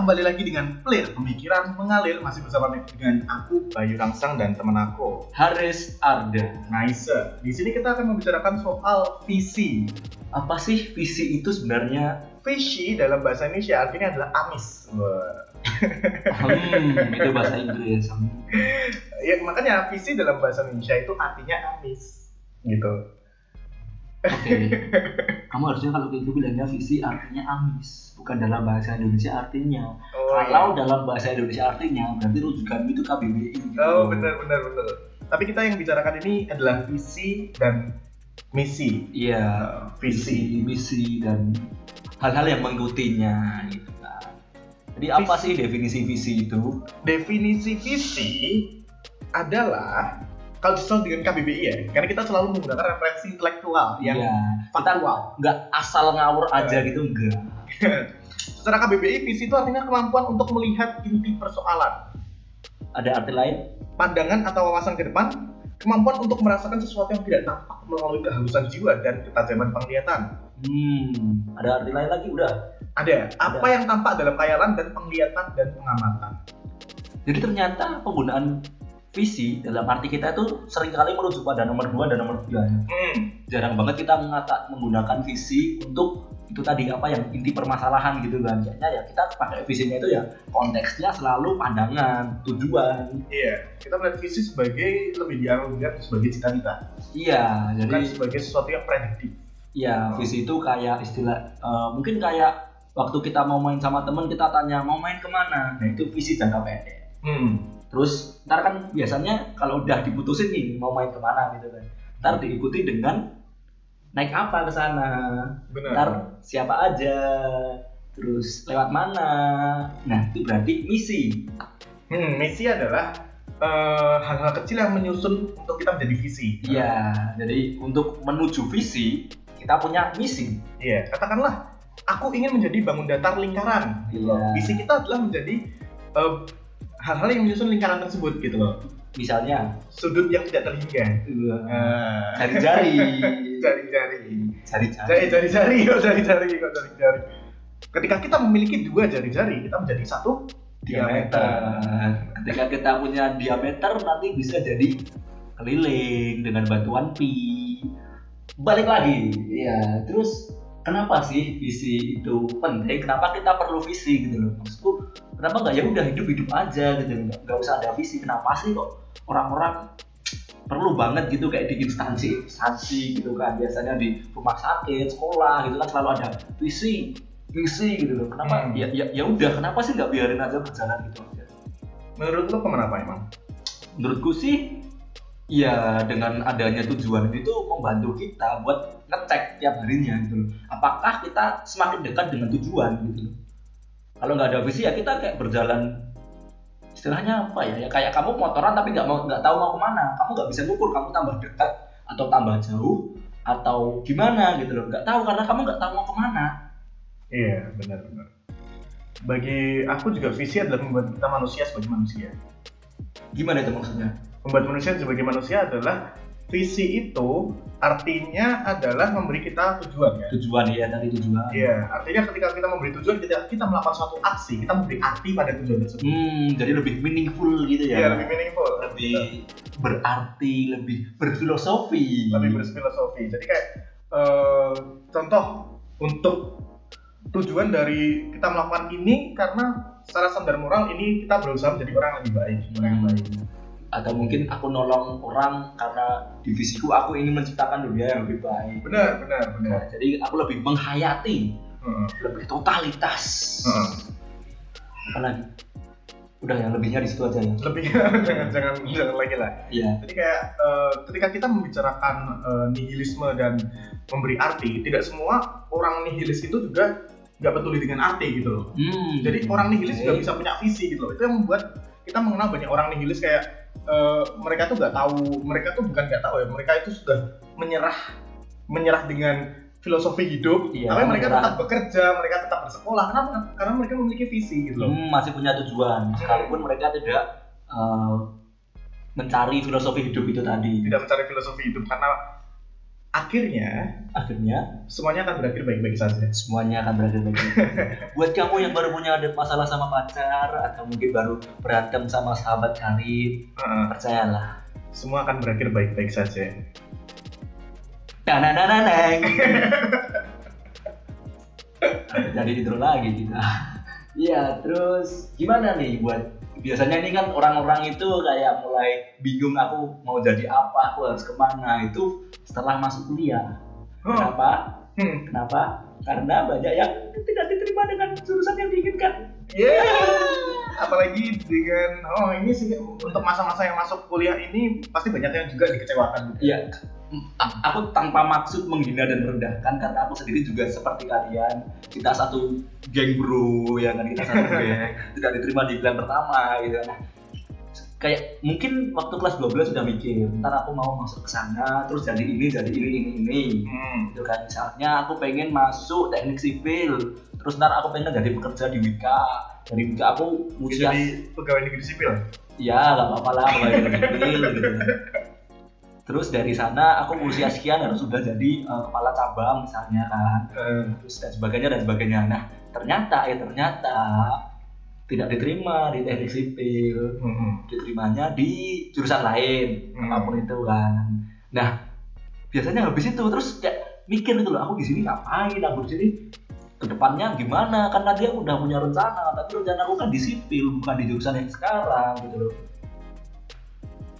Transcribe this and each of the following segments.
Kembali lagi dengan Clear Pemikiran Mengalir Masih bersama dengan aku Bayu Rangsang dan teman aku Haris Arda. Nice Di sini kita akan membicarakan soal visi Apa sih visi itu sebenarnya? Visi dalam bahasa Indonesia artinya adalah amis. Hmm, itu bahasa Inggris. Ya makanya visi dalam bahasa Indonesia itu artinya amis Gitu Oke. Kamu harusnya kalau gitu bilangnya visi artinya amis, bukan dalam bahasa Indonesia artinya. Oh, kalau dalam bahasa Indonesia artinya berarti rujukan itu KBBI. Gitu. Oh benar benar benar. Tapi kita yang bicarakan ini adalah visi dan misi. Iya, Visi. visi, misi dan hal-hal yang mengikutinya gitu kan. Jadi apa Visi. sih definisi visi itu? Definisi visi adalah kalau disesuaikan dengan KBBI ya, karena kita selalu menggunakan referensi intelektual yang kita faktual. nggak asal ngawur aja Iya. gitu enggak. Secara KBBI, visi itu artinya kemampuan untuk melihat inti persoalan, Ada arti lain? pandangan atau wawasan ke depan, kemampuan untuk merasakan sesuatu yang tidak tampak melalui kehausan jiwa dan ketajaman penglihatan. Hmm, ada arti lain lagi udah. Ada apa Ada. yang tampak dalam khayalan dan penglihatan dan pengamatan. Jadi ternyata penggunaan visi dalam arti kita itu sering kali merujuk pada nomor 2 dan nomor 3. Hmm, Jarang banget kita mengata, menggunakan visi untuk itu tadi apa yang inti permasalahan gitu kan. Jadinya ya kita pakai visinya itu ya konteksnya selalu pandangan, tujuan. iya. Kita melihat visi sebagai lebih dianggap sebagai cita-cita, Iya, jadi bukan sebagai sesuatu yang prediktif. ya visi itu kayak istilah eh, mungkin kayak waktu kita mau main sama temen kita tanya mau main ke mana, nah itu visi jangka pendek. Hmm, Terus ntar kan biasanya kalau udah diputusin nih mau main ke mana gitu kan, ntar diikuti dengan naik apa ke sana, ntar siapa aja, terus lewat mana. Nah itu berarti misi. Hmm, misi adalah eh, hal-hal kecil yang menyusun untuk kita menjadi visi. Iya, jadi untuk menuju visi kita punya misi. Iya, katakanlah aku ingin menjadi bangun datar lingkaran. Gitu. Iya. Visi kita adalah menjadi eh, hal-hal yang menyusun lingkaran tersebut gitu loh. Misalnya Sudut yang tidak terhingga. Jari-jari, Jari-jari. jari-jari. Jari-jari, kok jari-jari, kok jari-jari. Ketika kita memiliki dua jari-jari, kita menjadi satu diameter. Ketika kita punya diameter nanti bisa jadi keliling dengan bantuan pi. Balik lagi, ya. Terus kenapa sih visi itu penting? Kenapa kita perlu visi gitu loh? Maksudku, kenapa nggak ya udah hidup hidup aja gitu? Nggak, usah ada visi. Kenapa sih kok orang-orang perlu banget gitu kayak di instansi instansi gitu kan biasanya di rumah sakit sekolah gitu kan selalu ada visi visi gitu loh kenapa Hmm. ya ya ya udah kenapa sih nggak biarin aja berjalan gitu aja Menurut lo ke mana Pak emang? menurutku sih ya dengan adanya tujuan itu membantu kita buat ngecek tiap harinya gitu loh apakah kita semakin dekat dengan tujuan gitu loh kalau nggak ada visi ya kita kayak berjalan istilahnya apa ya? Ya kayak kamu motoran tapi nggak mau nggak tahu mau ke mana. Kamu nggak bisa ngukur kamu tambah dekat atau tambah jauh atau gimana gitu loh. Nggak tahu karena kamu nggak tahu mau ke mana. Iya, benar-benar. Bagi aku juga visi adalah membuat kita manusia sebagai manusia. gimana itu maksudnya? Membuat manusia sebagai manusia adalah visi itu artinya adalah memberi kita tujuan ya. tujuan ya dari tujuan Iya, artinya ketika kita memberi tujuan, kita kita melakukan suatu aksi, kita memberi arti pada tujuan tersebut. hmm jadi lebih meaningful gitu ya Iya, lebih meaningful, lebih berarti lebih berfilosofi lebih berfilosofi. Jadi kayak eh, contoh untuk tujuan dari kita melakukan ini karena secara standar moral ini kita berusaha menjadi orang yang lebih baik, orang yang baik. Atau mungkin aku nolong orang karena di visiku aku ingin menciptakan dunia yang lebih baik Benar, benar, benar. Nah, jadi aku lebih menghayati Heeh, lebih totalitas heeh. apa lagi udah yang lebihnya di situ aja ya Lebih jangan jangan jangan lagi lah. iya Jadi kayak eh, ketika kita membicarakan eh, nihilisme dan memberi arti, tidak semua orang nihilis itu juga nggak peduli dengan arti gitu loh. hmm. Jadi orang nihilis Oke. juga bisa punya visi gitu loh. Itu yang membuat kita mengenal banyak orang nihilis kayak eh, mereka tuh nggak tahu, mereka tuh bukan nggak tahu ya, mereka itu sudah menyerah menyerah dengan filosofi hidup, Iya, tapi mereka tetap bekerja, mereka tetap bersekolah. Kenapa? Karena mereka memiliki visi gitu loh. Hmm, masih punya tujuan sekalipun mereka tidak eh, mencari filosofi hidup itu tadi Tidak mencari filosofi hidup karena akhirnya akhirnya semuanya akan berakhir baik-baik saja. semuanya akan berakhir baik buat kamu yang baru punya ada masalah sama pacar atau mungkin baru berantem sama sahabat karib Heeh. percayalah semua akan berakhir baik-baik saja. Dananananang. Jadi intro lagi kita. Iya, terus gimana nih buat biasanya ini kan orang-orang itu kayak mulai bingung aku mau jadi apa, aku harus ke mana itu setelah masuk kuliah. Oh, Kenapa? hmm. Kenapa? Karena banyak yang tidak diterima dengan jurusan yang diinginkan. Yeah. Apalagi dengan oh ini sih untuk masa-masa yang masuk kuliah ini pasti banyak yang juga dikecewakan. Iya, a- aku tanpa maksud menghina dan merendahkan karena aku sendiri juga seperti kalian. Kita satu geng bro ya kan? Kita satu geng. Tidak diterima di bulan pertama gitu. Nah kayak mungkin waktu kelas 12 sudah mikir ntar aku mau masuk ke sana terus jadi ini jadi ini ini ini. Hmm. gitu kan. Misalnya aku pengen masuk teknik sipil terus ntar aku pengen jadi pekerja di Wika dari Wika aku usia jadi pegawai negeri sipil. ya nggak apa-apa lah kalau gitu gitu terus dari sana aku usia sekian harus sudah jadi eh, kepala cabang misalnya kan. Eh, terus dan sebagainya dan sebagainya. Nah ternyata ya ternyata tidak diterima di teknik sipil. Hmm. diterimanya di jurusan lain Hmm. apa pun itu kan. Nah biasanya habis itu terus kayak mikir gitu loh aku di sini ngapain? Aku di sini ke depannya gimana? Karena dia udah punya rencana tapi rencana aku kan di sipil bukan di jurusan yang sekarang gitu loh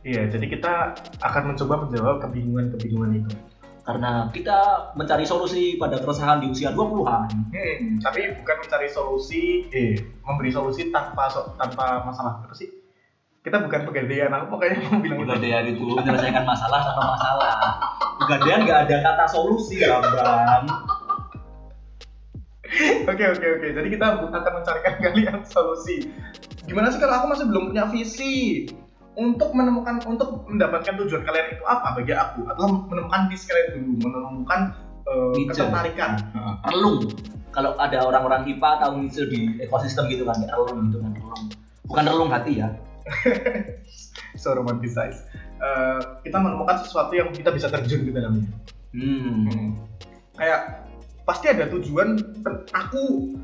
Iya, jadi kita akan mencoba menjawab kebingungan-kebingungan itu. karena kita mencari solusi pada keresahan di usia 20-an Hmm, tapi bukan mencari solusi, eh, memberi solusi tanpa so- tanpa masalah apa sih? Kita bukan pegadaian, aku pokoknya mau bilang pegadaian itu menyelesaikan masalah sama masalah pegadaian nggak ada kata solusi ya bang Oke oke oke. Jadi kita akan mencarikan kalian solusi. Gimana sih kalau aku masih belum punya visi untuk menemukan untuk mendapatkan tujuan kalian itu apa bagi aku adalah menemukan visi kalian dulu, menemukan Niche. ketertarikan. relung kalau ada orang-orang IPA tahu itu di ekosistem gitu kan kayak relung gitu kan relung bukan relung hati ya So romanticize. Eh, kita menemukan sesuatu yang kita bisa terjun ke dalamnya. hmm. Hmm. Kayak pasti ada tujuan. Aku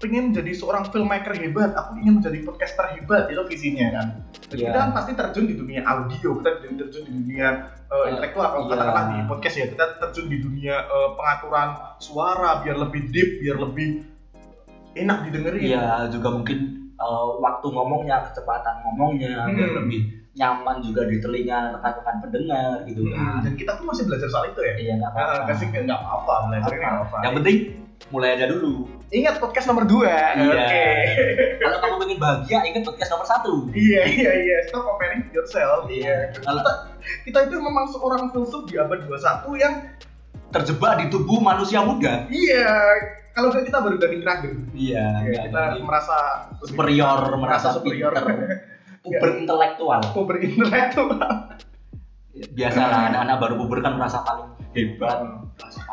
pengen menjadi seorang filmmaker hebat. Aku ingin menjadi podcaster hebat. Itu visinya kan. Jadi Iya. kita kan pasti terjun di dunia audio, kita terjun di dunia uh, intelektual. Kalau iya. katakanlah di podcast ya, kita terjun di dunia uh, pengaturan suara biar lebih deep, biar lebih enak didengerin. Iya juga mungkin eh, waktu ngomongnya kecepatan ngomongnya biar Hmm. lebih nyaman juga di telinga rekan-rekan pendengar gitu Hmm, kan Dan kita tuh masih belajar soal itu ya. iya nggak Nah, apa-apa kasih nggak apa-apa, belajar ini nggak apa. yang penting mulai aja dulu Ingat podcast nomor 2 Iya. Oke. kalau kamu pengen bahagia ingat podcast nomor satu Iya iya iya, stop comparing yourself. Iya. Kalau- Kita, kita itu memang seorang filsuf di abad 21 yang terjebak di tubuh manusia muda iya kalau nggak kita baru gading ragu. iya Iya, kita merasa superior merasa superior. Puber intelektual Puber intelektual. biasalah anak-anak baru puber kan merasa paling hebat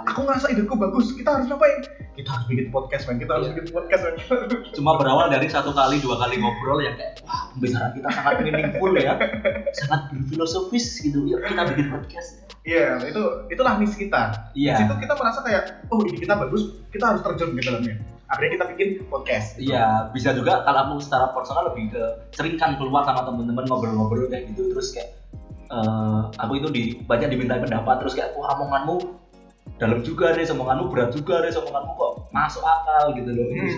Aku ngerasa idenya bagus. Kita harus ngapain? Kita harus bikin podcast, man. Kita harus Iya. bikin podcast, man. Cuma berawal dari satu kali dua kali ngobrol yang kayak wah pembicaraan kita sangat meaningful ya sangat berfilosofis gitu yuk kita bikin podcast Iya, itu itulah niche kita. Iya. Di situ kita merasa kayak, oh ini kita bagus, kita harus terjun ke dalamnya. Akhirnya kita bikin podcast. iya bisa juga kalau aku secara personal lebih ke sering kan keluar sama temen-temen ngobrol-ngobrol kayak gitu terus kayak eh, aku itu di banyak diminta pendapat terus kayak wah omonganmu dalam juga deh omonganmu berat juga deh omonganmu kok masuk akal gitu loh Hmm, Terus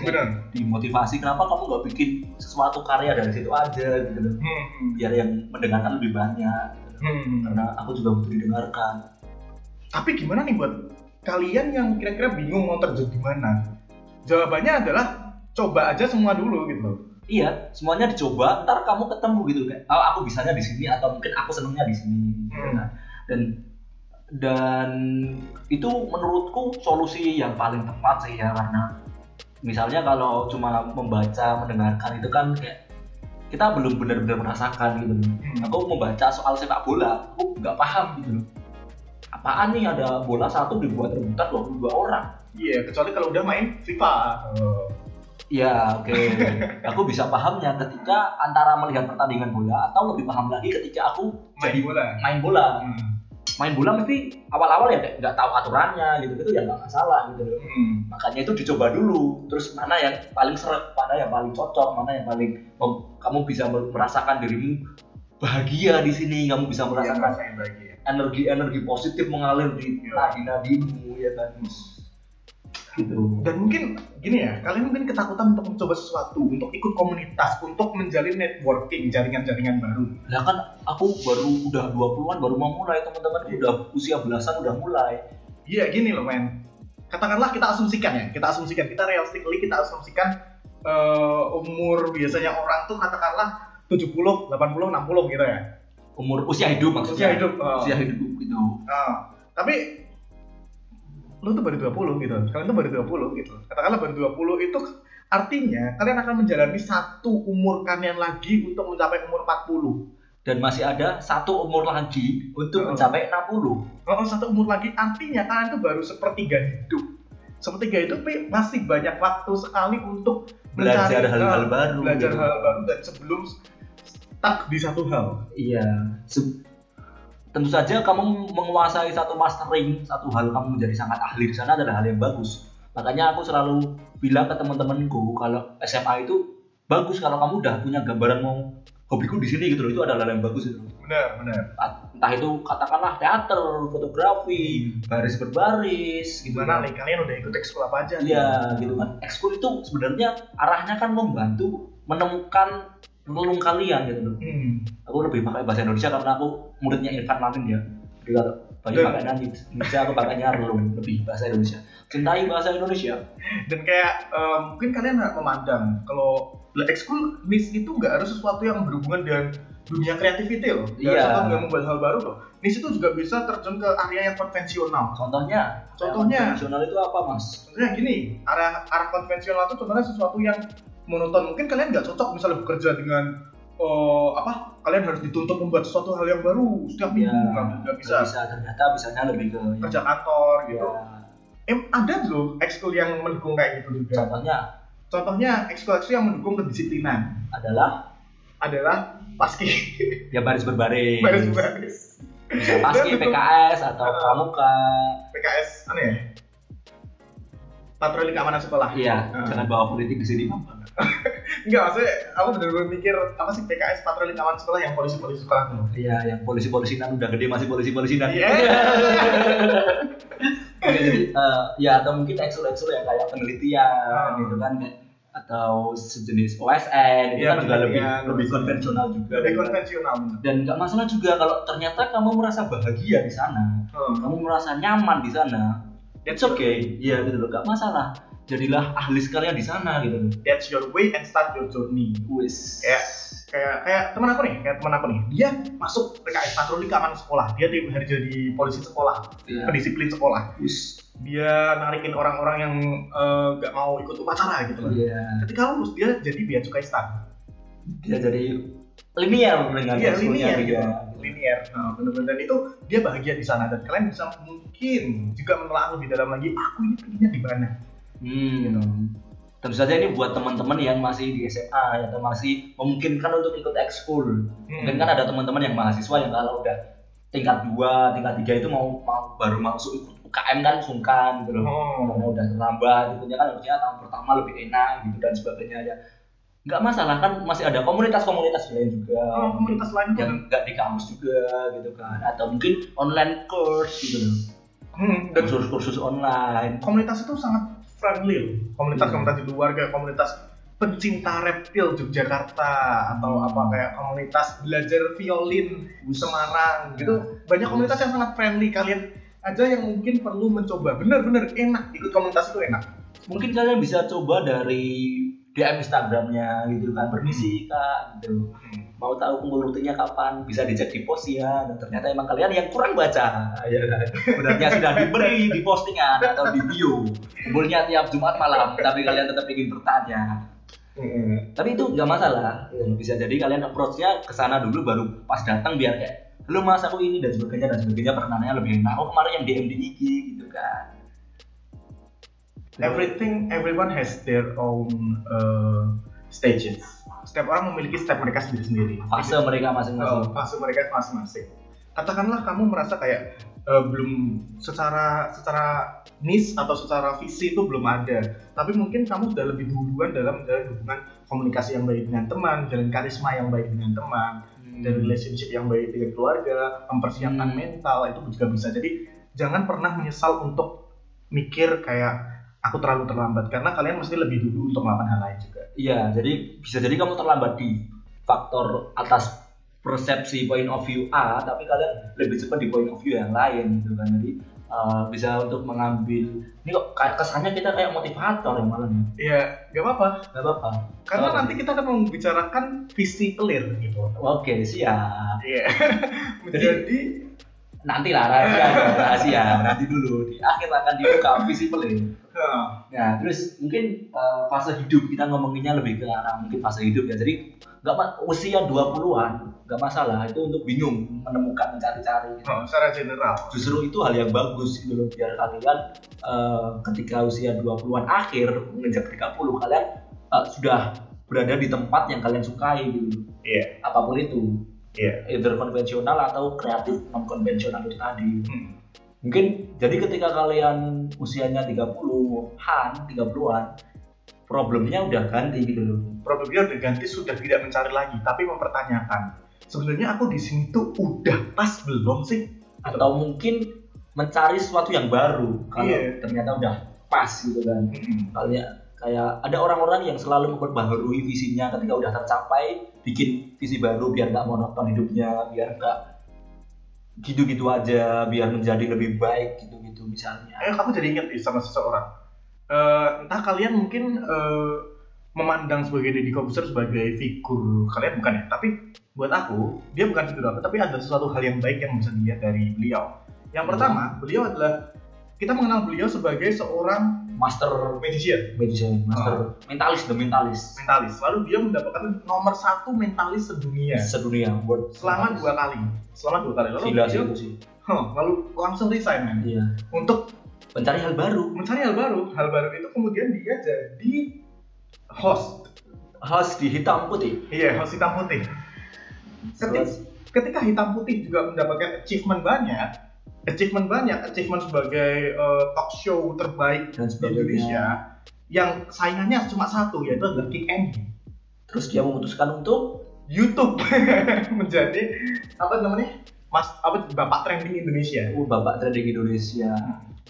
dimotivasi kenapa kamu nggak bikin sesuatu karya dari situ aja gitu loh Hmm, hmm, biar yang mendengarkan lebih banyak gitu loh. hmm. karena aku juga butuh didengarkan Tapi gimana nih buat kalian yang kira-kira bingung mau terjun di mana? Jawabannya adalah coba aja semua dulu gitu loh. Iya semuanya dicoba ntar kamu ketemu gitu kayak oh, aku bisanya di sini atau mungkin aku senengnya di sini Hmm. kan. dan dan itu menurutku solusi yang paling tepat sih ya karena misalnya kalau cuma membaca mendengarkan itu kan kayak kita belum benar-benar merasakan gitu loh. Hmm. aku membaca soal sepak bola aku nggak paham gitu loh apaan nih ada bola satu dibuat rebutan 22 orang Iya, kecuali kalau udah main FIFA. Oh. Ya oke, aku bisa pahamnya ketika antara melihat pertandingan bola atau lebih paham lagi ketika aku Main jadi bola. main bola. Hmm. main bola mesti awal-awal ya nggak tahu aturannya gitu gitu ya nggak masalah gitu loh Hmm. makanya itu dicoba dulu terus mana yang paling seret mana yang paling cocok mana yang paling mem- kamu bisa mer- merasakan dirimu bahagia di sini kamu bisa Yang merasakan rasanya bahagia. energi energi positif mengalir di Iya. nadi nadimu ya kan gitu Dan mungkin gini ya, kalian mungkin ketakutan untuk mencoba sesuatu, untuk ikut komunitas, untuk menjalin networking, jaringan-jaringan baru. Lah kan aku baru udah 20-an baru mau mulai teman-teman udah usia belasan udah mulai. Iya gini loh men, katakanlah kita asumsikan ya, kita asumsikan, kita realistically kita asumsikan eh, umur biasanya orang tuh katakanlah 70, 80, 60 gitu ya. Umur usia hidup Usia maksudnya. hidup. eh. Usia hidup gitu. Ah, tapi lu tuh baru 20 gitu. Kalian tuh baru 20 gitu. Katakanlah baru 20 itu artinya kalian akan menjalani satu umur kalian lagi untuk mencapai umur 40. Dan masih ada satu umur lagi untuk Oh. mencapai 60. Kalau satu umur lagi artinya kalian tuh baru sepertiga hidup. Sepertiga itu Pi, masih banyak waktu sekali untuk Belajar hal-hal hal, baru. belajar gitu. hal baru dan sebelum stuck di satu hal. Iya. Se- Tentu saja kamu menguasai satu mastering, satu hal kamu menjadi sangat ahli di sana adalah hal yang bagus. Makanya aku selalu bilang ke teman-temanku kalau SMA itu bagus kalau kamu udah punya gambaran mau hobiku di sini gitu loh itu adalah hal yang bagus itu. Benar, benar. entah itu katakanlah teater, fotografi, baris berbaris, gitu Gimana kan. nih kalian udah ikut ekskul apa aja? Iya, gitu kan. Ekskul itu sebenarnya arahnya kan membantu menemukan relung kalian gitu loh. Hmm. Aku lebih pakai bahasa Indonesia karena aku muridnya Irfan Lamin ya. Jadi kalau pakai nanti Indonesia aku pakainya relung lebih bahasa Indonesia. Cintai bahasa Indonesia. Dan kayak eh, mungkin kalian nggak memandang kalau ekskul NIS itu nggak harus sesuatu yang berhubungan dengan dunia kreativiti loh. Nggak Iya. harus nggak membuat hal baru loh. NIS itu juga bisa terjun ke area yang konvensional. Contohnya, Contohnya? konvensional itu apa, Mas? Contohnya gini, arah arah konvensional itu contohnya sesuatu yang monoton. Mungkin kalian nggak cocok misalnya bekerja dengan eh, apa? Kalian harus dituntut membuat sesuatu hal yang baru setiap minggu Ya, nggak nggak bisa. Bisa ternyata bisanya lebih ke Kerja kantor gitu. ya, Em, ada loh ekskul yang mendukung kayak gitu juga. contohnya Contohnya ekskul-ekskul yang mendukung kedisiplinan adalah adalah paski ya baris berbaris. baris-baris Bisa paski, PKS atau Ah. pramuka. PKS aneh ya patroli keamanan sekolah Iya, Ah. jangan bawa politik ke sini, Bang. enggak maksudnya aku bener-bener mikir apa sih PKS patroli keamanan sekolah yang polisi-polisi sekolah tuh Iya, yang polisi-polisi nan udah gede masih polisi-polisi nan. Iya. Jadi eh, ya atau mungkin eksul-eksul yang kayak penelitian Ah. gitu kan atau sejenis OSN itu Iya, kan juga lebih penelitian, lebih konvensional juga. lebih konvensional. Dan nggak masalah juga kalau ternyata kamu merasa bahagia di sana, Hmm. kamu merasa nyaman di sana, it's okay, iya gitu loh, nggak masalah. Jadilah ahli sekalian di sana gitu loh. that's your way and start your journey Wis. Kayak kayak kayak teman aku nih kayak teman aku nih dia masuk PKS patroli keamanan sekolah dia tiap hari jadi polisi sekolah Iya. pendisiplin sekolah Wis. dia narikin orang-orang yang eh, nggak mau ikut upacara gitu loh Iya. ketika lulus dia jadi bea cukai stan Dia jadi linear dengan ekskulnya linear gitu. gitu. Linier. Nah, bener-bener dan itu dia bahagia di sana dan kalian bisa mungkin juga menelaah lebih dalam lagi aku ini pengennya di mana. Hmm. Tentu saja ini buat teman-teman yang masih di SMA atau masih memungkinkan untuk ikut ekskul. Mungkin kan ada teman-teman yang mahasiswa yang kalau udah tingkat 2, tingkat 3 itu mau, mau baru masuk ikut UKM kan sungkan gitu loh. Oh. Karena udah terlambat gitu kan harusnya tahun pertama lebih enak gitu dan sebagainya ya. Nggak masalah kan masih ada komunitas-komunitas lain juga. Oh, komunitas lain yang nggak di kampus juga gitu kan atau mungkin online course gitu loh Hmm, dan kursus-kursus online komunitas itu sangat friendly loh. Komunitas Iya. di luar kayak komunitas pencinta reptil Yogyakarta atau Hmm. apa kayak komunitas belajar violin Semarang gitu. Banyak komunitas yang sangat friendly kalian aja yang mungkin perlu mencoba. Bener-bener enak ikut komunitas itu enak. mungkin kalian bisa coba dari DM Instagramnya gitu kan permisi kak gitu. Mau tahu kumpul rutinnya kapan? Bisa dicek di post ya. Dan ternyata emang kalian yang kurang baca. Ya sebenarnya sudah diberi di postingan atau di bio. Kumpulnya tiap Jumat malam tapi kalian tetap ingin bertanya. Tapi itu nggak masalah. Ya, bisa jadi kalian approach-nya ke sana dulu baru pas datang biar kayak lu mas aku ini dan sebagainya dan sebagainya. Perkenalannya lebih enak. Aku kemarin yang DM di IG gitu kan everything everyone has their own uh, stages. Setiap orang memiliki step mereka sendiri sendiri. Fase mereka masing-masing. Fase mereka masing-masing. Katakanlah kamu merasa kayak eh, belum secara secara niche atau secara visi itu belum ada. Tapi mungkin kamu sudah lebih duluan dalam menjalin hubungan komunikasi yang baik dengan teman jalan karisma yang baik dengan teman dan relationship yang baik dengan keluarga mempersiapkan Hmm. mental itu juga bisa. Jadi jangan pernah menyesal untuk mikir kayak aku terlalu terlambat karena kalian mesti lebih dulu untuk melakukan hal lain juga Iya, jadi bisa jadi kamu terlambat di faktor atas persepsi point of view A, tapi kalian lebih cepat di point of view yang lain gitu kan. Jadi uh, bisa untuk mengambil ini kok kesannya kita kayak motivator yang malam ya. ya gak apa-apa Gak apa-apa. karena nanti kita akan membicarakan visi clear gitu Oke, siap. Iya. Menjadi Nanti lah rahasia, rahasia. Nanti dulu di akhir akan dibuka visi pelik. Nah, terus mungkin uh, fase hidup kita ngomonginnya lebih ke arah mungkin fase hidup ya. Jadi nggak usia 20-an nggak masalah itu untuk bingung menemukan mencari-cari. gitu. oh, secara general. Justru itu hal yang bagus gitu loh biar kalian uh, ketika usia 20-an akhir menginjak 30 kalian uh, sudah berada di tempat yang kalian sukai gitu. Iya. Apa pun itu. Iya. Either konvensional atau kreatif non konvensional itu tadi Hmm. mungkin jadi ketika kalian usianya 30-an, 30-an problemnya udah ganti gitu loh. Problemnya udah ganti sudah tidak mencari lagi, tapi mempertanyakan. Sebenarnya aku di sini tuh udah pas belum sih? Atau mungkin mencari sesuatu yang baru kalau Iya. ternyata udah pas gitu kan. Hmm. Kayak kayak ada orang-orang yang selalu memperbaharui visinya ketika udah tercapai bikin visi baru biar nggak monoton hidupnya, biar nggak gitu-gitu aja, biar menjadi lebih baik gitu-gitu misalnya. Eh, kamu jadi ingat nih sama seseorang. Eh, entah kalian mungkin eh, memandang sebagai Deddy Corbuzier sebagai figur kalian bukan ya, tapi buat aku dia bukan figur apa, tapi ada sesuatu hal yang baik yang bisa dilihat dari beliau. Yang pertama, beliau adalah kita mengenal beliau sebagai seorang Master magician, magician, master mentalis, the mentalis mentalis. Lalu dia mendapatkan nomor satu mentalis sedunia sedunia buat selama dua kali. Selama dua kali. Lalu gila beliau, sih. huh, lalu langsung resign man. Iya. untuk Mencari hal baru. mencari hal baru. Hal baru itu kemudian dia jadi host. Host di hitam putih. Iya, host hitam putih. Ketika, ketika hitam putih juga mendapatkan achievement banyak, achievement banyak, achievement sebagai eh, talk show terbaik dan di. Indonesia, yang saingannya cuma satu yaitu adalah Kick Andy. Terus dia memutuskan untuk YouTube menjadi apa namanya? Mas apa bapak trending Indonesia. uh, bapak trending Indonesia.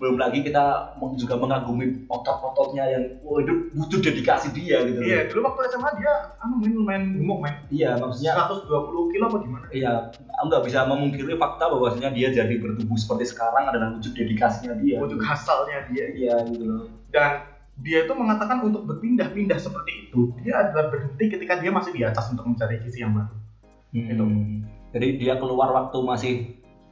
Belum lagi kita juga mengagumi otot-ototnya yang wah itu butuh dedikasi dia gitu. Iya, dulu waktu SMA dia anu main lumayan gemuk main. Iya, maksudnya 120 kilo apa gimana? iya, aku nggak bisa memungkiri fakta bahwasanya dia jadi bertubuh seperti sekarang adalah wujud dedikasinya dia. Wujud hasalnya dia. Iya gitu loh. Dan dia itu mengatakan untuk berpindah-pindah seperti itu, dia adalah berhenti ketika dia masih di atas untuk mencari visi yang baru. Hmm. Jadi dia keluar waktu masih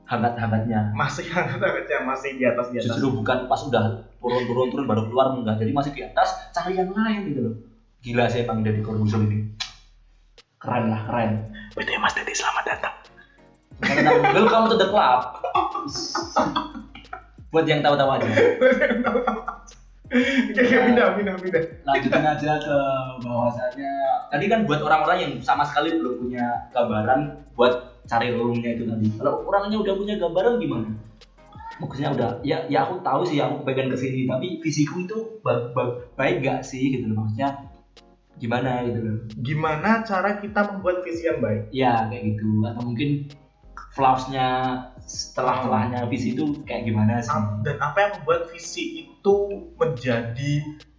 hangat-hangatnya. Masih hangat-hangatnya, masih di atas di atas. Justru bukan pas udah turun-turun turun baru keluar enggak. Jadi masih di atas cari yang lain gitu loh. Gila sih emang dari Corbuzier ini. Keren lah, keren. BTW Mas Dedi selamat datang. Welcome to the club. Buat yang tahu-tahu aja. Oke, pindah, pindah, pindah. Lanjutin aja ke bahwasannya tadi kan buat orang-orang yang sama sekali belum punya gambaran buat cari relungnya itu tadi. Kalau orangnya udah punya gambaran gimana? Maksudnya udah, ya ya aku tahu sih aku pengen ke sini, tapi visiku itu ba- ba- baik gak sih gitu loh maksudnya gimana gitu loh. Gimana cara kita membuat visi yang baik? Ya kayak gitu atau mungkin flaws-nya setelah-setelahnya visi itu kayak gimana sih? Dan apa yang membuat visi itu menjadi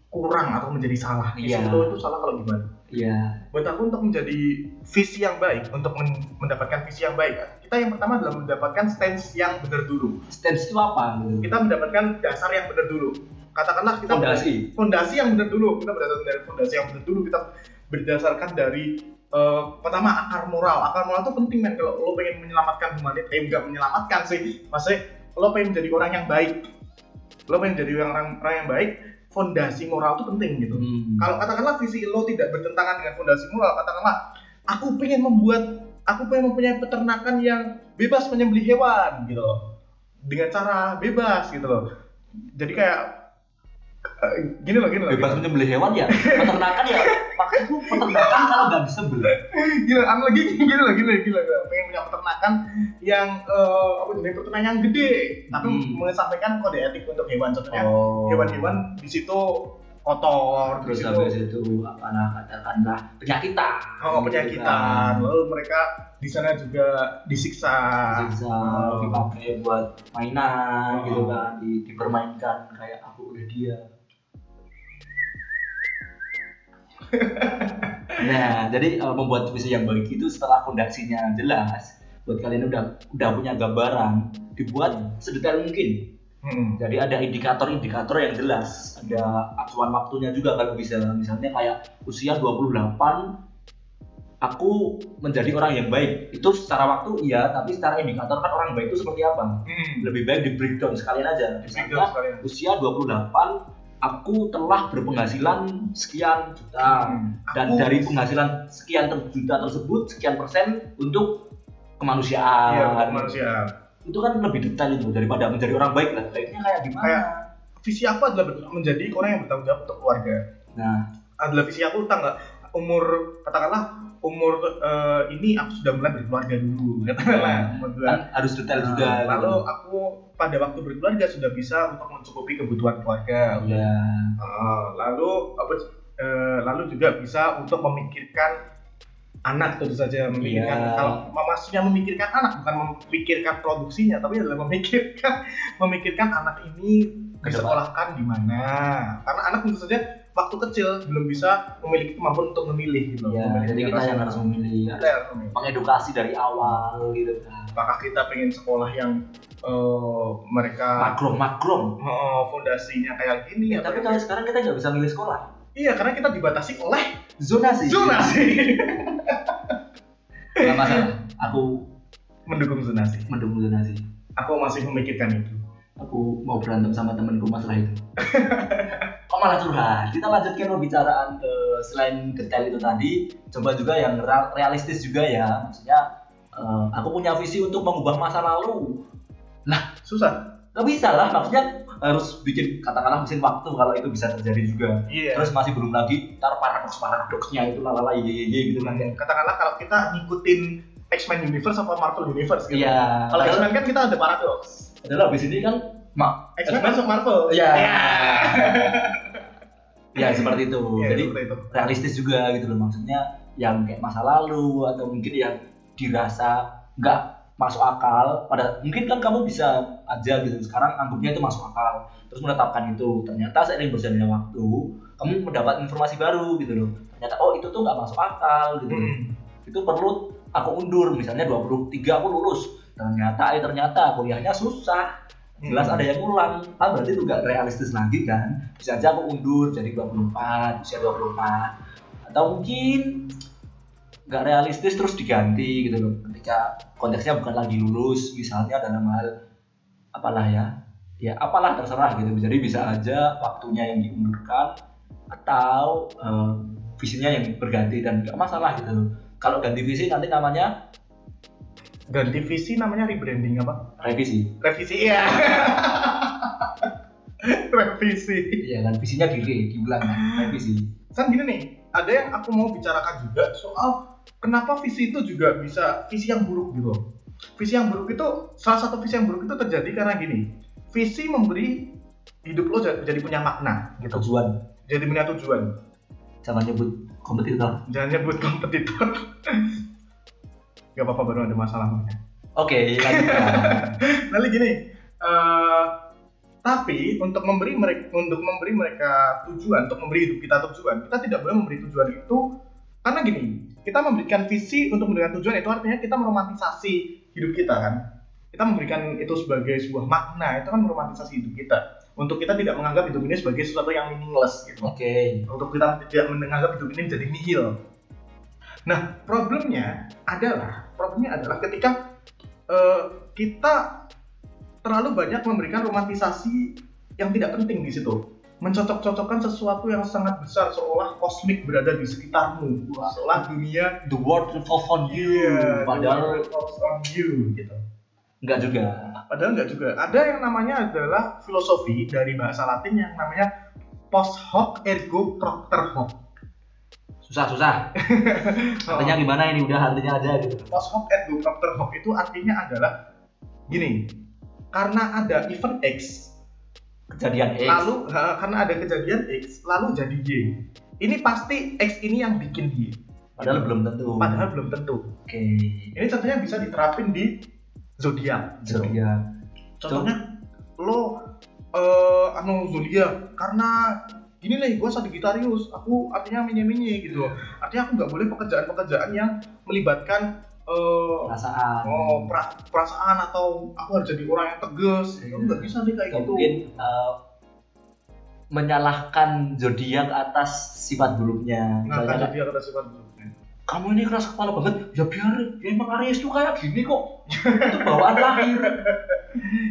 kurang atau menjadi salah? Visi Iya. itu, itu salah kalau gimana? Iya. buat aku untuk menjadi visi yang baik, untuk men- mendapatkan visi yang baik, kita yang pertama adalah mendapatkan stance yang benar dulu. Stance itu apa? Kita mendapatkan dasar yang benar dulu. Katakanlah kita Fondasi. fondasi yang benar dulu. Kita berdasarkan dari fondasi yang benar dulu. Kita berdasarkan dari eh, pertama akar moral. Akar moral itu penting men. Kalau lo pengen menyelamatkan humanity, eh enggak menyelamatkan sih. Maksudnya lo pengen menjadi orang yang baik. Lo pengen jadi orang orang yang baik. Fondasi moral itu penting gitu. Hmm. Kalau katakanlah visi lo tidak bertentangan dengan fondasi moral, katakanlah aku pengen membuat, aku pengen mempunyai peternakan yang bebas menyembelih hewan gitu loh, dengan cara bebas gitu loh. Jadi kayak Eh, gini loh gini loh bebas menyembelih hewan ya? Peternakan ya? Maksudku peternakan kalau nggak disembelih. Gini loh, anu lagi gini loh gini loh gini loh. Pengen punya peternakan yang eh, apa jenis peternakan yang gede. Tapi Hmm. mengesampingkan kode etik untuk hewan contohnya oh. Hewan-hewan di situ kotor terus di habis itu apa nah katakanlah penyakitan. Oh penyakitan. Lalu mereka di sana juga disiksa. Bisa Oh. dipakai buat mainan Oh. gitu kan di, dipermainkan kayak aku udah dia. Nah jadi eh, membuat visi yang baik itu setelah fondasinya jelas buat kalian udah udah punya gambaran dibuat sedetail mungkin Hmm. jadi ada indikator-indikator yang jelas ada acuan waktunya juga kalau bisa misalnya kayak usia 28 aku menjadi orang yang baik itu secara waktu iya tapi secara indikator kan orang baik itu seperti apa Hmm. lebih baik di breakdown sekalian aja misalnya sekalian. usia 28 aku telah berpenghasilan sekian juta Hmm. dan Aku- dari penghasilan sekian juta tersebut sekian persen untuk kemanusiaan iya bukan manusia itu kan lebih detail itu daripada menjadi orang baik lah. Baiknya kayak gimana? Kayak- visi aku adalah menjadi orang yang bertanggung jawab untuk keluarga. Nah. Adalah visi aku tanggal umur katakanlah umur eh, ini aku sudah mulai berkeluarga dulu katakanlah umur dua. kan harus detail juga gitu. lalu aku pada waktu berkeluarga sudah bisa untuk mencukupi kebutuhan keluarga. Ya Ah, lalu apa eh, lalu juga bisa untuk memikirkan anak tentu saja memikirkan Iya. kalau maksudnya memikirkan anak bukan memikirkan produksinya tapi adalah memikirkan memikirkan anak ini Ke disekolahkan di mana. Karena anak tentu saja waktu kecil belum bisa memiliki kemampuan untuk memilih gitu ya Memilih jadi kita yang harus memilih. Kita yang harus memilih. mengedukasi dari awal gitu kan. Apakah kita pengen sekolah yang eh, mereka makrong makrong eh, fondasinya kayak gini ya, tapi kalau sekarang kita nggak bisa milih sekolah iya karena kita dibatasi oleh zonasi zonasi nggak masalah. Aku mendukung zonasi mendukung zonasi aku masih memikirkan itu. Aku mau berantem sama temenku masalah itu. Kok malah curhat? Kita lanjutkan pembicaraan ke selain detail itu tadi coba juga yang realistis juga ya. Maksudnya eh, aku punya visi untuk mengubah masa lalu. Susah. nggak bisa lah maksudnya harus bikin katakanlah mesin waktu kalau itu bisa terjadi juga. Iya. Terus masih belum lagi ntar paradoks paradoksnya itu lalala ye ye ye gitu kan. Katakanlah kalau kita ngikutin X-Men Universe atau Marvel Universe gitu. Iya. Kalau X-Men kan kita ada paradoks. Padahal abis ini kan mak X-Men masuk Marvel. Iya. Iya. ya seperti itu. Iya, jadi seperti itu. realistis juga gitu loh. Maksudnya yang kayak masa lalu atau mungkin yang dirasa nggak masuk akal pada mungkin kan kamu bisa aja gitu. Sekarang anggapnya itu masuk akal. Terus menetapkan itu. Ternyata seiring berjalannya waktu kamu mendapat informasi baru gitu loh. Ternyata oh itu tuh nggak masuk akal gitu. Hmm. itu perlu aku undur. Misalnya 23 aku lulus. Ternyata eh ternyata kuliahnya susah. Jelas Hmm. ada yang ulang ah berarti itu nggak realistis lagi kan? Bisa aja aku undur jadi 24 usia 24 atau mungkin nggak realistis terus diganti gitu loh. Ketika konteksnya bukan lagi lulus misalnya dalam hal apalah ya ya apalah terserah gitu. Jadi bisa aja waktunya yang diundurkan atau eh, visinya yang berganti dan nggak masalah gitu loh. Kalau ganti visi nanti namanya? Ganti visi namanya rebranding apa? Revisi. Revisi iya. Revisi. Iya kan visinya di diulang revisi. Kan gini nih ada yang aku mau bicarakan juga soal kenapa visi itu juga bisa visi yang buruk gitu? Visi yang buruk itu salah satu visi yang buruk itu terjadi karena gini. Visi memberi hidup lo jadi punya makna gitu. Tujuan. Jadi punya tujuan. Jangan nyebut kompetitor. Jangan nyebut kompetitor. Gak apa-apa baru ada masalah oke lanjutkan lalu gini eh, tapi untuk memberi mereka untuk memberi mereka tujuan untuk memberi hidup kita tujuan kita tidak boleh memberi tujuan itu karena gini kita memberikan visi untuk memberikan tujuan itu artinya kita meromantisasi hidup kita kan kita memberikan itu sebagai sebuah makna itu kan meromantisasi hidup kita untuk kita tidak menganggap hidup ini sebagai sesuatu yang meaningless gitu oke untuk kita tidak menganggap hidup ini menjadi nihil. Nah, problemnya adalah problemnya adalah ketika eh, kita terlalu banyak memberikan romantisasi yang tidak penting di situ. Mencocok-cocokkan sesuatu yang sangat besar seolah kosmik berada di sekitarmu, seolah dunia the world revolve on you iya, padahal the world revolves on you gitu. enggak juga Padahal nggak juga. Ada yang namanya adalah filosofi dari bahasa Latin yang namanya post hoc ergo propter hoc. susah susah artinya gimana ini udah artinya aja gitu post hoc ergo propter hoc itu artinya adalah gini. Karena ada event X, kejadian X lalu karena ada kejadian X, lalu jadi Y. Ini pasti X ini yang bikin Y. padahal belum tentu Padahal belum tentu. oke Ini contohnya bisa diterapin di zodiak. zodiak Contohnya lo eh anu zodiak karena gini nih gue Sagittarius, aku artinya menye-menye gitu. Artinya aku nggak boleh pekerjaan-pekerjaan yang melibatkan eh perasaan oh pra- perasaan atau aku harus jadi orang yang tegas. Itu nggak bisa nih kayak gitu. mungkin uh, menyalahkan zodiak atas sifat buruknya Nah, kan zodiak kata sifat buruknya. kamu ini keras kepala banget ya biar ya emang Aries tuh kayak gini kok itu bawaan lahir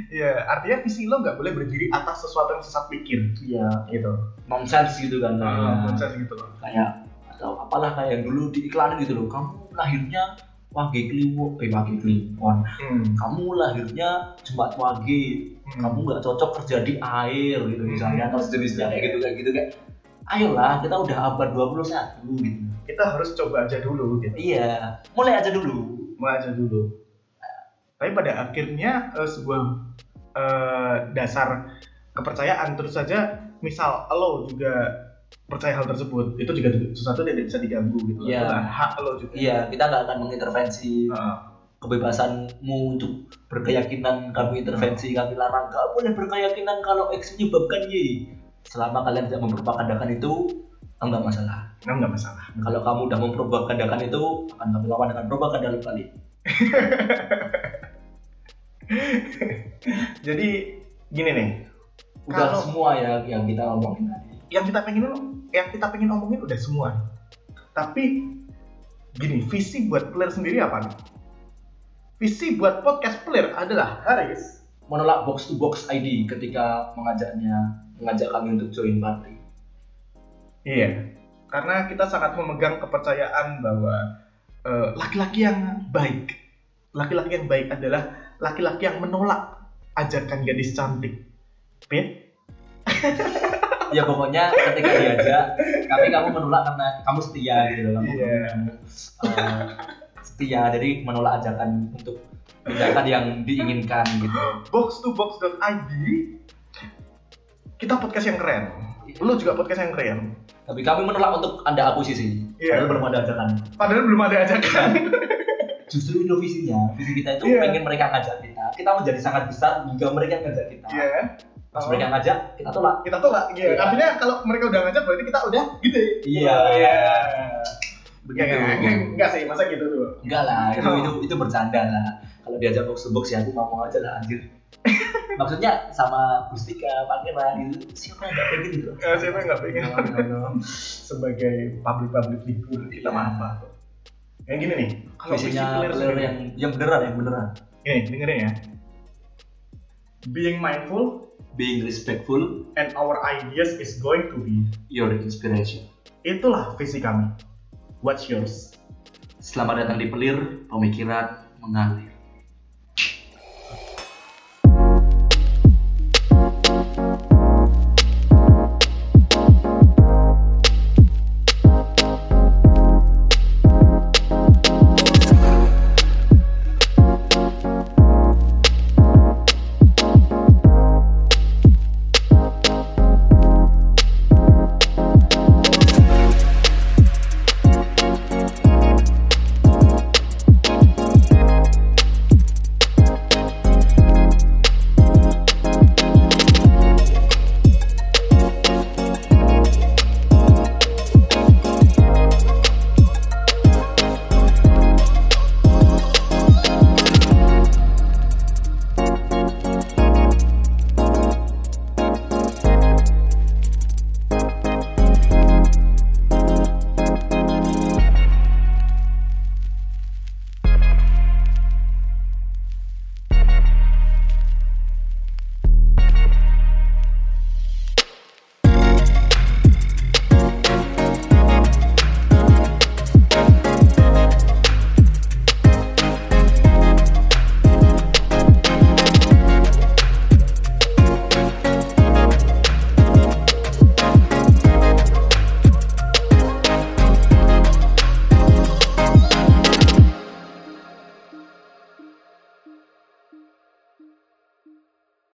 Iya, artinya visi lo nggak boleh berdiri atas sesuatu yang sesat pikir. iya Gitu. nonsense gitu kan Nah, konsep gitu loh. kayak atau apalah kayak yang dulu diiklanin gitu loh kamu lahirnya wage kliwon eh wage kliwon Hmm. kamu lahirnya Jumat wage Hmm. kamu nggak cocok kerja di air gitu Hmm. misalnya atau sejenisnya kayak gitu kayak gitu kayak ayolah kita udah abad 21 gitu kita harus coba aja dulu gitu. iya mulai aja dulu Mau aja dulu. Tapi pada akhirnya eh, sebuah eh, dasar kepercayaan terus saja misal lo juga percaya hal tersebut itu juga sesuatu yang tidak bisa diganggu gitu. Iya. Itu kan hak lo juga. iya kita nggak akan mengintervensi Heeh. kebebasanmu untuk berkeyakinan kami intervensi kami larang gak boleh berkeyakinan kalau X menyebabkan Y selama kalian tidak mempropagandakan itu enggak masalah Nah, nggak masalah. kalau kamu udah mempropagandakan itu akan kami lawan dengan propaganda kali Jadi gini nih, udah Kalau- semua ya yang kita ngomongin tadi yang kita pengen yang kita pengen omongin udah semua. Tapi gini, visi buat player sendiri apa nih? Visi buat podcast player adalah Haris. menolak box to box ID ketika mengajaknya mengajak kami untuk join party Iya, karena kita sangat memegang kepercayaan bahwa eh, laki-laki yang baik, laki-laki yang baik adalah laki-laki yang menolak ajakan gadis cantik. Pit? ya pokoknya ketika diajak tapi kamu menolak karena kamu setia gitu loh kamu Iya. eh, setia jadi menolak ajakan untuk tindakan yang diinginkan gitu Box to box.id kita podcast yang keren. Lu juga podcast yang keren. tapi kami menolak untuk anda akuisisi Iya. padahal belum ada ajakan Padahal belum ada ajakan. justru itu visinya visi kita itu Iya. pengen mereka ngajak kita kita menjadi sangat besar hingga mereka ngajak kita Iya. Pas Oh. mereka ngajak kita tolak Kita tolak. Iya. Iya. Artinya kalau mereka udah ngajak berarti kita udah gitu. Iya. Iya. begitu Enggak, sih, masa gitu tuh. enggak lah itu Oh. itu itu bercanda lah kalau diajak box to box ya aku mau mau aja lah anjir maksudnya sama Gustika Pangeran itu siapa yang nggak pengen gitu Eh, siapa yang nggak pengen? No, no. sebagai public public figure kita Iya. apa tuh yang gini nih kalau visinya player player yang yang beneran yang beneran gini dengerin ya being mindful being respectful and our ideas is going to be your inspiration. Itulah visi kami. What's yours? Selamat datang di pelir pemikiran mengalir